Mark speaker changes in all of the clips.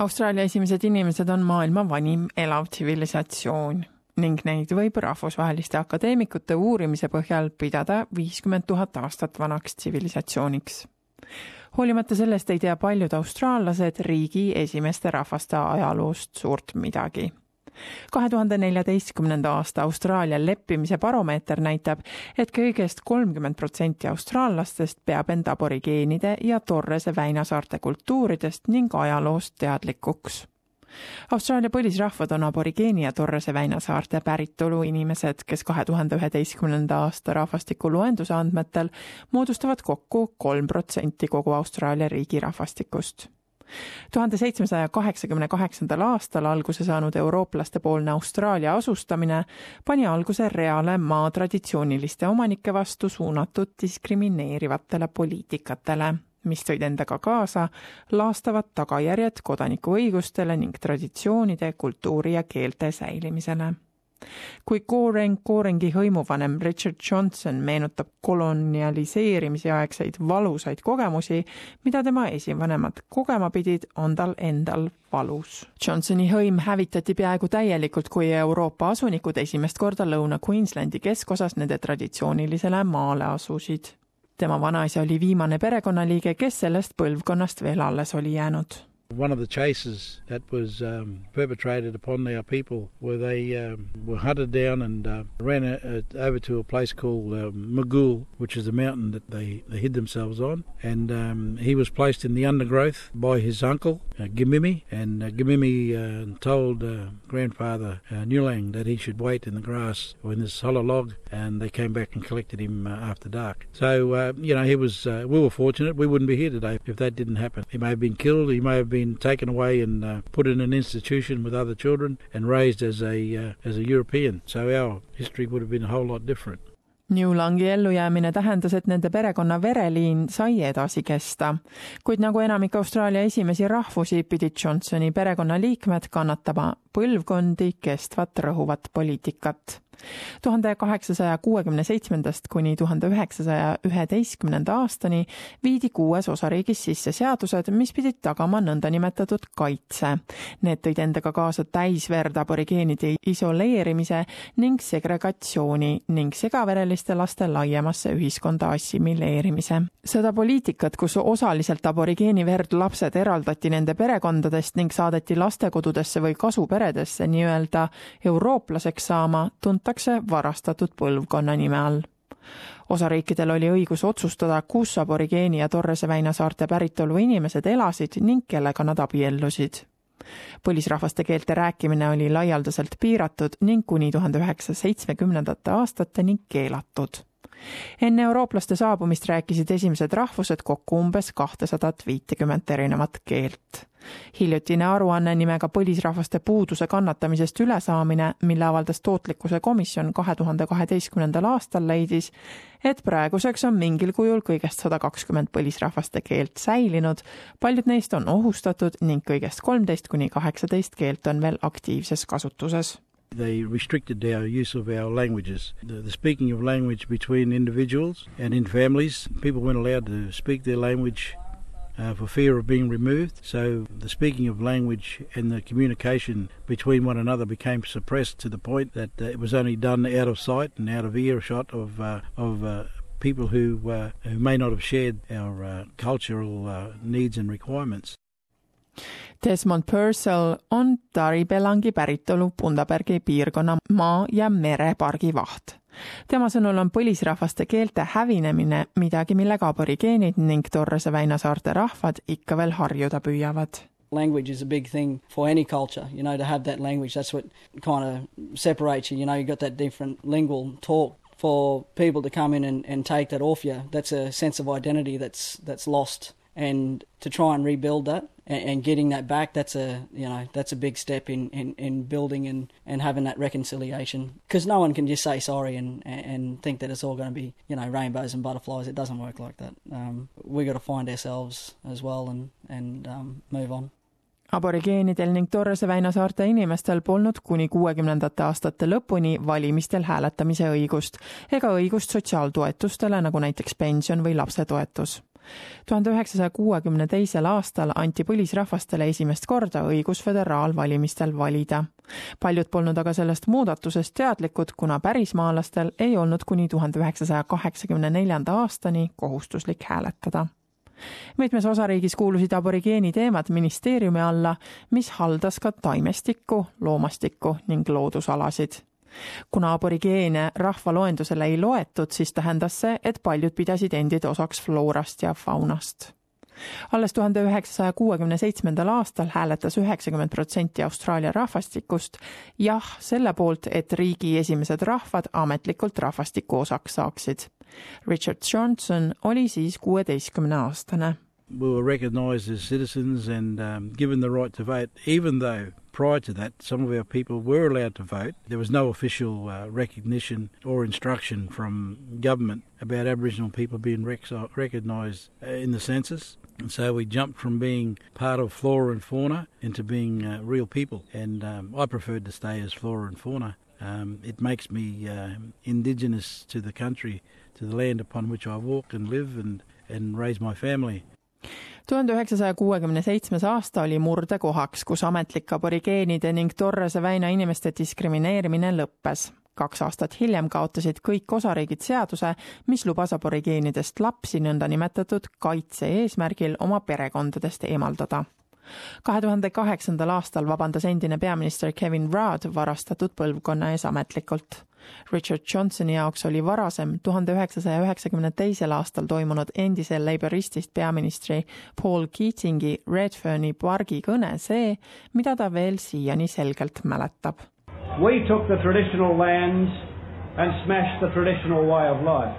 Speaker 1: Austraalia esimesed inimesed on maailma vanim elav tsivilisatsioon ning neid võib rahvusvaheliste akadeemikute uurimise põhjal pidada viiskümmend tuhat aastat vanaks tsivilisatsiooniks. hoolimata sellest ei tea paljud austraallased riigi esimeste rahvaste ajaloost suurt midagi kahe tuhande neljateistkümnenda aasta Austraalia leppimise baromeeter näitab, et kõigest kolmkümmend protsenti austraallastest peab end aborigeenide ja Torrese väinasaarte kultuuridest ning ajaloost teadlikuks. Austraalia põlisrahvad on aborigeeni ja Torrese väinasaarte päritolu inimesed, kes kahe tuhande üheteistkümnenda aasta rahvastiku loenduse andmetel moodustavad kokku kolm protsenti kogu Austraalia riigi rahvastikust tuhande seitsmesaja kaheksakümne kaheksandal aastal alguse saanud eurooplaste poolne Austraalia asustamine pani alguse reale maa traditsiooniliste omanike vastu suunatud diskrimineerivatele poliitikatele, mis tõid endaga kaasa laastavad tagajärjed kodanikuõigustele ning traditsioonide, kultuuri ja keelte säilimisele kui Goreng Gorengi hõimuvanem Richard Johnson meenutab kolonialiseerimise aegseid valusaid kogemusi, mida tema esivanemad kogema pidid, on tal endal valus. Johnsoni hõim hävitati peaaegu täielikult, kui Euroopa asunikud esimest korda Lõuna-Queenslandi keskosas nende traditsioonilisele maale asusid. tema vanaisa oli viimane perekonnaliige, kes sellest põlvkonnast veel alles oli jäänud
Speaker 2: One of the chases that was um, perpetrated upon our people, where they um, were hunted down and uh, ran a, a, over to a place called uh, Magul, which is a mountain that they, they hid themselves on. And um, he was placed in the undergrowth by his uncle, uh, Gimimi. And uh, Gimimi uh, told uh, grandfather uh, Newlang that he should wait in the grass or in this hollow log. And they came back and collected him uh, after dark. So, uh, you know, he was, uh, we were fortunate. We wouldn't be here today if that didn't happen. He may have been killed, he may have been been taken away and uh, put in an institution with other children and raised as a uh, as a European. So our history would have been a whole lot different.
Speaker 1: Newlangi ellujäämine tähendas, et nende perekonna vereliin sai edasi kesta. kuid nagu enamik Austraalia esimesi rahvusi, pidid Johnsoni perekonnaliikmed kannatama põlvkondi kestvat rõhuvat poliitikat tuhande kaheksasaja kuuekümne seitsmendast kuni tuhande üheksasaja üheteistkümnenda aastani viidi kuues osariigis sisse seadused, mis pidid tagama nõndanimetatud kaitse. Need tõid endaga kaasa täisverd aborigeenide isoleerimise ning segregatsiooni ning segavereliste laste laiemasse ühiskonda assimileerimise. seda poliitikat, kus osaliselt aborigeeni verd lapsed eraldati nende perekondadest ning saadeti lastekodudesse või kasuperedesse nii-öelda eurooplaseks saama, tuntakse tuntakse varastatud põlvkonna nime all. osariikidel oli õigus otsustada, kus aborigeeni ja Torrese väinasaarte päritolu inimesed elasid ning kellega nad abiellusid põlisrahvaste keelte rääkimine oli laialdaselt piiratud ning kuni tuhande üheksasaja seitsmekümnendate aastateni keelatud enne eurooplaste saabumist rääkisid esimesed rahvused kokku umbes kahtesadat viitekümmet erinevat keelt. hiljutine aruanne nimega Põlisrahvaste puuduse kannatamisest ülesaamine, mille avaldas tootlikkuse komisjon kahe tuhande kaheteistkümnendal aastal, leidis, et praeguseks on mingil kujul kõigest sada kakskümmend põlisrahvaste keelt säilinud, paljud neist on ohustatud ning kõigest kolmteist kuni kaheksateist keelt on veel aktiivses kasutuses
Speaker 2: They restricted our use of our languages. The, the, speaking of language between individuals and in families, people weren't allowed to speak their language uh, for fear of being removed. So the speaking of language and the communication between one another became suppressed to the point that uh, it was only done out of sight and out of earshot of uh, of uh, people who uh, who may not have shared our uh, cultural needs and requirements.
Speaker 1: Desmond Purcell on Taribelangi päritolu Bundabergi piirkonna maa- ja merepargi vaht. tema sõnul on põlisrahvaste keelte hävinemine midagi, millega aborigeenid ning Torrese väinasaarte rahvad ikka veel harjuda püüavad
Speaker 3: language is a big thing for any culture, you know, to have that language. That's what kind of separates you. You know, you got that different lingual talk. For people to come in and, and take that off you, that's a sense of identity that's that's lost. And to try and rebuild that and, and, getting that back, that's a you know that's a big step in, in, in building and, and having that reconciliation. Because no one can just say sorry and, and think that it's all going to be you know rainbows and butterflies. It doesn't work like that. Um, we got to find ourselves as well and and um, move on.
Speaker 1: aborigeenidel ning Torrese väinasaarte inimestel polnud kuni kuuekümnendate aastate lõpuni valimistel hääletamise õigust ega õigust sotsiaaltoetustele, nagu näiteks pension või lapsetoetus tuhande üheksasaja kuuekümne teisel aastal anti põlisrahvastele esimest korda õigus föderaalvalimistel valida. paljud polnud aga sellest muudatusest teadlikud, kuna pärismaalastel ei olnud kuni tuhande üheksasaja kaheksakümne neljanda aastani kohustuslik hääletada mitmes osariigis kuulusid aborigeeni teemad ministeeriumi alla, mis haldas ka taimestikku, loomastikku ning loodusalasid kuna aborigeene rahvaloendusele ei loetud, siis tähendas see, et paljud pidasid endid osaks floorast ja faunast alles tuhande üheksasaja kuuekümne seitsmendal aastal hääletas üheksakümmend protsenti Austraalia rahvastikust jah selle poolt, et riigi esimesed rahvad ametlikult rahvastiku osaks saaksid. Richard Johnson oli siis kuueteistkümne aastane.
Speaker 2: We were recognised as citizens and um, given the right to vote, even though prior to that, some of our people were allowed to vote. There was no official uh, recognition or instruction from government about Aboriginal people being rec- recognised uh, in the census. And so we jumped from being part of flora and fauna into being uh, real people. And um, I preferred to stay as flora and fauna. Um, it makes me uh, indigenous to the country, to the land upon which I walk and live and, and raise my family.
Speaker 1: Tuhande üheksasaja kuuekümne seitsmes aasta oli murdekohaks, kus ametlik aborigeenide ning Torrese väina inimeste diskrimineerimine lõppes. kaks aastat hiljem kaotasid kõik osariigid seaduse, mis lubas aborigeenidest lapsi nõndanimetatud kaitse eesmärgil oma perekondadest eemaldada kahe tuhande kaheksandal aastal vabandas endine peaminister Kevin Rudd varastatud põlvkonna ees ametlikult. Richard Johnsoni jaoks oli varasem, tuhande üheksasaja üheksakümne teisel aastal toimunud endise Laboristist peaministri Paul Keatingi Redferni pargi kõne see, mida ta veel siiani selgelt mäletab.
Speaker 4: We took the traditional lands and smashed the traditional way of life.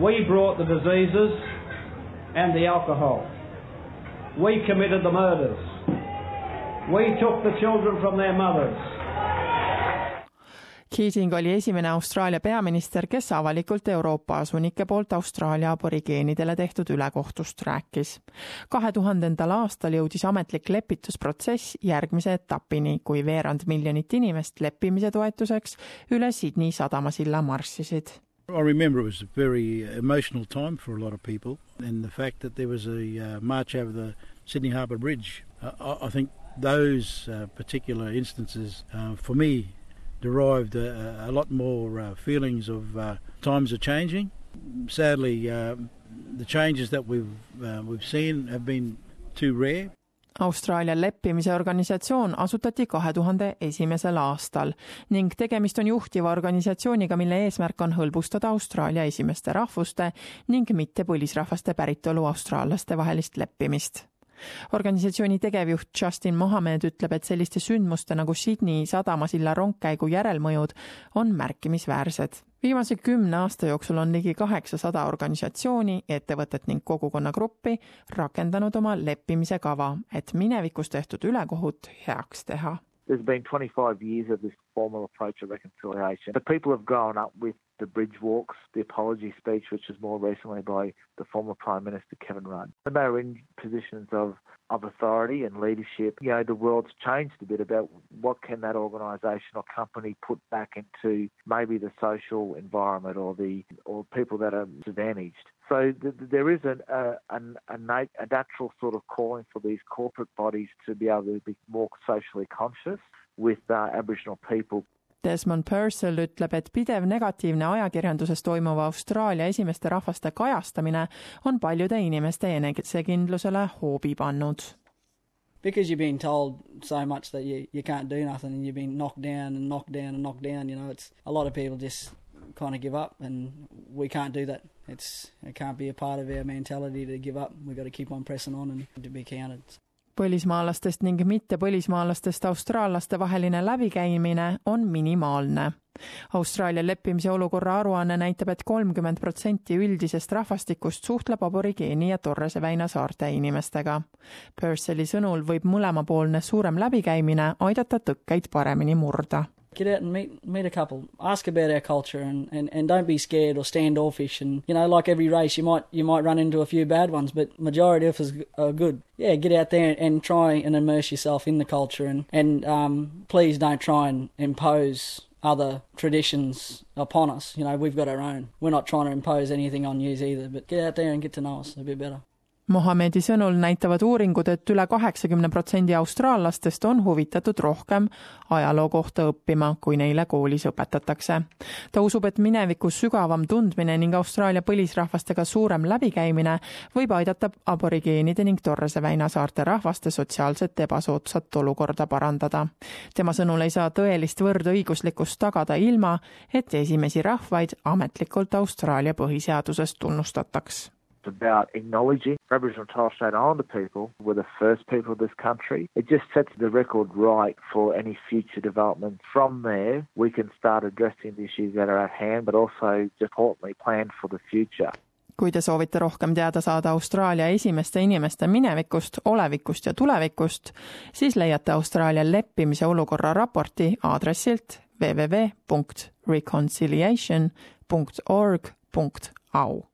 Speaker 4: We brought the diseases and the alcohol. We committed the murders. We took the children from their mothers.
Speaker 1: Keating oli esimene Austraalia peaminister, kes avalikult Euroopa asunike poolt Austraalia aborigeenidele tehtud ülekohtust rääkis. kahe tuhandendal aastal jõudis ametlik lepitusprotsess järgmise etapini, kui veerand miljonit inimest leppimise toetuseks üle Sydney sadamasilla marssisid
Speaker 2: I remember it was a very emotional time for a lot of people, and the fact that there was a uh, march over the Sydney Harbour Bridge. Uh, I, think those uh, particular instances, uh, for me, derived a, a lot more uh, feelings of uh, times are changing. Sadly, the changes that we've we've seen have been too rare.
Speaker 1: Austraalia leppimise organisatsioon asutati kahe tuhande esimesel aastal ning tegemist on juhtiva organisatsiooniga, mille eesmärk on hõlbustada Austraalia esimeste rahvuste ning mitte põlisrahvaste päritolu austraallaste vahelist leppimist organisatsiooni tegevjuht Justin Mohamed ütleb, et selliste sündmuste nagu Sydney sadamasilla rongkäigu järelmõjud on märkimisväärsed. viimase kümne aasta jooksul on ligi kaheksasada organisatsiooni, ettevõtet ning kogukonnagruppi rakendanud oma leppimise kava, et minevikus tehtud ülekohut heaks teha.
Speaker 5: There's been 25 years of this formal approach of reconciliation, but people have grown up with the bridge walks, the apology speech, which was more recently by the former Prime Minister Kevin Rudd. When they were in positions of, of authority and leadership, you know, the world's changed a bit about what can that organisation or company put back into maybe the social environment or the or people that are disadvantaged. So th- there is a, a, a, a natural sort of calling for these corporate bodies to be able to be more socially conscious with uh, Aboriginal people.
Speaker 1: Desmond Purcell ütleb, et pidev negatiivne ajakirjanduses toimuva Austraalia esimeste rahvaste kajastamine on paljude inimeste enesekindlusele hoobi pannud.
Speaker 3: Because you've been told so much that you, you can't do nothing and you've been knocked down and knocked down and knocked down, you know, it's a lot of people just kind of give up and we can't do that. It's it can't be a part of our mentality to give up. We've got to keep on pressing on and to be counted
Speaker 1: põlismaalastest ning mittepõlismaalastest austraallaste vaheline läbikäimine on minimaalne. Austraalia leppimise olukorra aruanne näitab et, et kolmkümmend protsenti üldisest rahvastikust suhtleb Aborigeeni ja Torrese väina saarte inimestega. Purcelli sõnul võib mõlemapoolne suurem läbikäimine aidata tõkkeid paremini murda
Speaker 3: get out and meet meet a couple ask about our culture and, and, and don't be scared or standoffish and you know like every race you might you might run into a few bad ones but majority of us are good yeah get out there and try and immerse yourself in the culture and and um, please don't try and impose other traditions upon us. You know, we've got our own. We're not trying to impose anything on you either, but get out there and get to know us a bit better.
Speaker 1: Mohamedi sõnul näitavad uuringud, et üle kaheksakümne protsendi austraallastest on huvitatud rohkem ajaloo kohta õppima, kui neile koolis õpetatakse. ta usub, et minevikus sügavam tundmine ning Austraalia põlisrahvastega suurem läbikäimine võib aidata aborigeenide ning Torrese väinasaarte rahvaste sotsiaalset ebasoodsat olukorda parandada. tema sõnul ei saa tõelist võrdõiguslikkust tagada ilma, et esimesi rahvaid ametlikult Austraalia põhiseaduses tunnustataks
Speaker 5: about acknowledging Aboriginal and Torres Strait Islander people were the first people of this country. It just sets the record right for any future development. From there, we can start addressing the issues that are at hand, but also, importantly, plan for the future.
Speaker 1: kui te soovite rohkem teada saada Austraalia esimeste inimeste minevikust, olevikust ja tulevikust, siis leiate Austraalia leppimise olukorra raporti aadressilt www.reconciliation.org.au